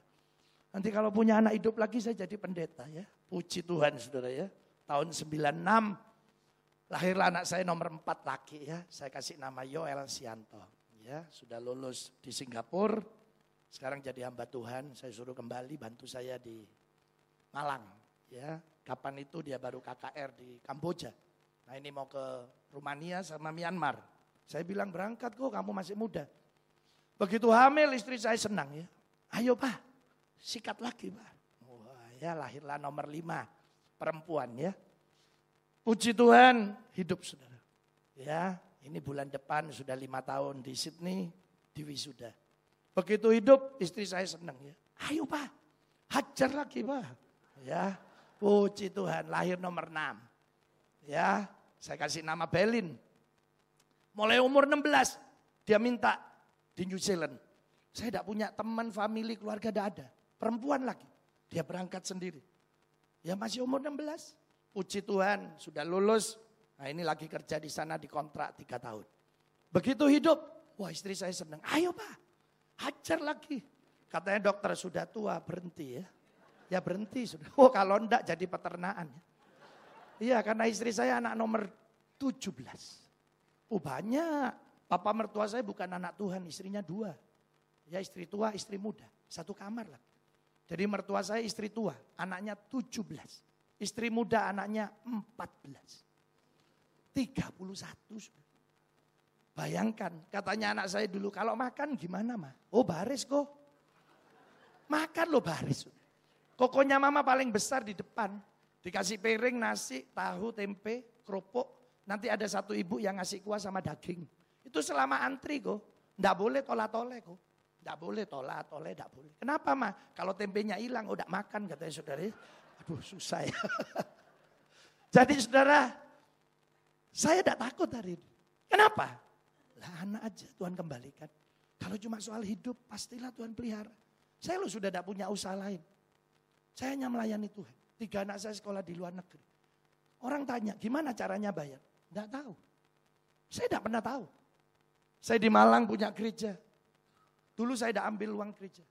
Nanti kalau punya anak hidup lagi saya jadi pendeta ya. Puji Tuhan saudara ya. Tahun 96 lahirlah anak saya nomor empat laki ya. Saya kasih nama Yoel Sianto. Ya, sudah lulus di Singapura. Sekarang jadi hamba Tuhan. Saya suruh kembali bantu saya di Malang. Ya, kapan itu dia baru KKR di Kamboja. Nah ini mau ke Rumania sama Myanmar. Saya bilang berangkat kok kamu masih muda. Begitu hamil istri saya senang ya. Ayo pak, sikat lagi pak. Wah ya lahirlah nomor lima perempuan ya. Puji Tuhan hidup saudara. Ya ini bulan depan sudah lima tahun di Sydney di wisuda. Begitu hidup istri saya senang ya. Ayo pak, hajar lagi pak. Ya puji Tuhan lahir nomor enam. Ya saya kasih nama Belin. Mulai umur 16 dia minta di New Zealand. Saya tidak punya teman, family, keluarga, tidak ada. Perempuan lagi. Dia berangkat sendiri. Ya masih umur 16. Puji Tuhan, sudah lulus. Nah ini lagi kerja di sana di kontrak tiga tahun. Begitu hidup, wah istri saya senang. Ayo pak, hajar lagi. Katanya dokter sudah tua, berhenti ya. Ya berhenti sudah. Oh kalau enggak jadi peternakan. Ya. Iya karena istri saya anak nomor 17. Oh banyak. Papa mertua saya bukan anak Tuhan, istrinya dua. Ya istri tua, istri muda. Satu kamar lah. Jadi mertua saya istri tua, anaknya 17. Istri muda anaknya 14. 31. Bayangkan, katanya anak saya dulu, kalau makan gimana mah? Oh baris kok. Makan lo baris. Kokonya mama paling besar di depan. Dikasih piring, nasi, tahu, tempe, kerupuk. Nanti ada satu ibu yang ngasih kuah sama daging. Itu selama antri kok. Tidak boleh tolak-tolak kok. Tidak boleh tolak tolak tidak boleh. Kenapa mah? Kalau tempenya hilang, udah makan katanya saudara. Aduh susah ya. Jadi saudara, saya tidak takut hari ini. Kenapa? Lah anak aja Tuhan kembalikan. Kalau cuma soal hidup, pastilah Tuhan pelihara. Saya lo sudah tidak punya usaha lain. Saya hanya melayani Tuhan. Tiga anak saya sekolah di luar negeri. Orang tanya, gimana caranya bayar? Tidak tahu. Saya tidak pernah tahu. Saya di Malang punya gereja. Dulu saya tidak ambil uang gereja.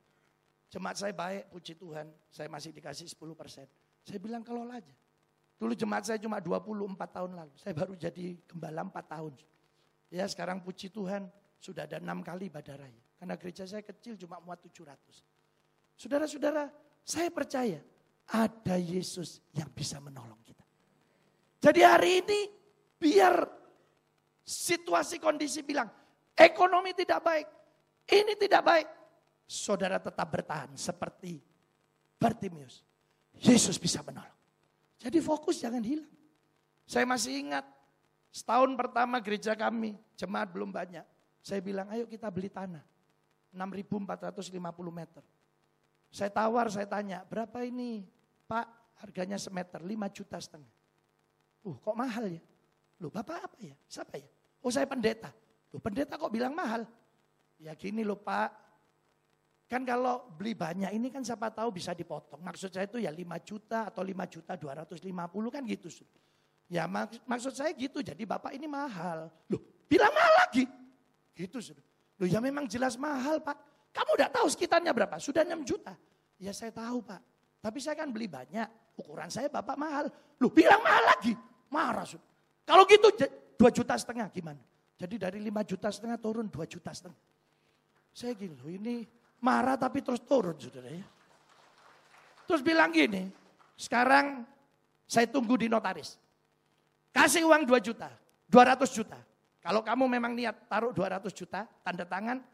Jemaat saya baik, puji Tuhan. Saya masih dikasih 10 persen. Saya bilang kelola aja. Dulu jemaat saya cuma 24 tahun lalu. Saya baru jadi gembala 4 tahun. Ya sekarang puji Tuhan sudah ada enam kali ibadah. Karena gereja saya kecil cuma muat 700. Saudara-saudara, saya percaya ada Yesus yang bisa menolong kita. Jadi hari ini biar situasi kondisi bilang ekonomi tidak baik, ini tidak baik. Saudara tetap bertahan seperti Bartimius. Yesus bisa menolong. Jadi fokus jangan hilang. Saya masih ingat setahun pertama gereja kami, jemaat belum banyak. Saya bilang ayo kita beli tanah. 6.450 meter. Saya tawar, saya tanya, berapa ini Pak harganya semeter 5 juta setengah. Uh kok mahal ya? Loh Bapak apa ya? Siapa ya? Oh saya pendeta. Loh pendeta kok bilang mahal? Ya gini loh Pak, kan kalau beli banyak ini kan siapa tahu bisa dipotong. Maksud saya itu ya 5 juta atau 5 juta 250 kan gitu. Ya mak maksud saya gitu, jadi Bapak ini mahal. Loh bilang mahal lagi? Gitu. Loh ya memang jelas mahal Pak. Kamu udah tahu sekitarnya berapa? Sudah 6 juta. Ya saya tahu Pak. Tapi saya kan beli banyak, ukuran saya bapak mahal. Lu bilang mahal lagi, marah. Kalau gitu 2 juta setengah gimana? Jadi dari 5 juta setengah turun 2 juta setengah. Saya gini loh ini marah tapi terus turun saudara ya. Terus bilang gini, sekarang saya tunggu di notaris. Kasih uang 2 juta, 200 juta. Kalau kamu memang niat taruh 200 juta, tanda tangan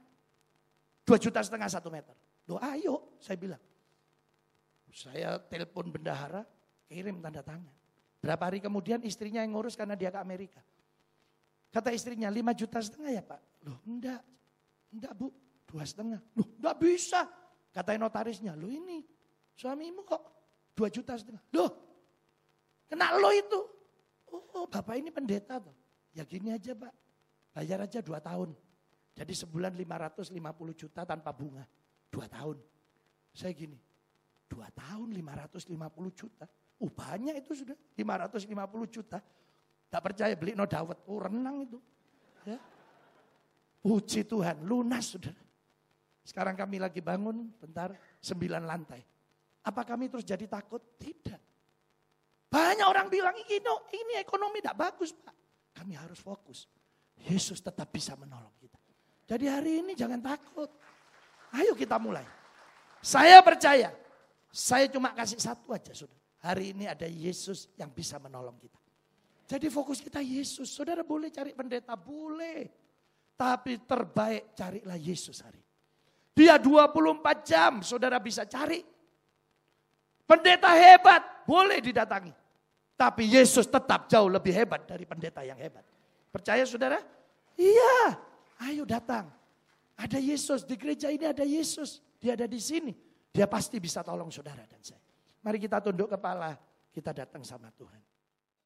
2 juta setengah satu meter. Loh ayo, saya bilang. Saya telepon bendahara, kirim tanda tangan. Berapa hari kemudian istrinya yang ngurus karena dia ke Amerika. Kata istrinya, 5 juta setengah ya Pak? Loh enggak, enggak Bu, dua setengah. Loh enggak bisa. Kata notarisnya, loh ini suamimu kok dua juta setengah. Loh, kena lo itu. Oh Bapak ini pendeta tuh. Ya gini aja Pak, bayar aja dua tahun. Jadi sebulan 550 juta tanpa bunga. Dua tahun. Saya gini, Dua tahun 550 juta. Oh banyak itu sudah, 550 juta. Tak percaya beli no dawet, oh renang itu. Ya. Puji Tuhan, lunas sudah. Sekarang kami lagi bangun, bentar, sembilan lantai. Apa kami terus jadi takut? Tidak. Banyak orang bilang, ini, ini ekonomi tidak bagus Pak. Kami harus fokus. Yesus tetap bisa menolong kita. Jadi hari ini jangan takut. Ayo kita mulai. Saya percaya saya cuma kasih satu aja saudara. Hari ini ada Yesus yang bisa menolong kita. Jadi fokus kita Yesus. Saudara boleh cari pendeta, boleh. Tapi terbaik carilah Yesus hari. Dia 24 jam saudara bisa cari. Pendeta hebat, boleh didatangi. Tapi Yesus tetap jauh lebih hebat dari pendeta yang hebat. Percaya saudara? Iya, ayo datang. Ada Yesus, di gereja ini ada Yesus. Dia ada di sini. Dia pasti bisa tolong saudara dan saya. Mari kita tunduk kepala, kita datang sama Tuhan.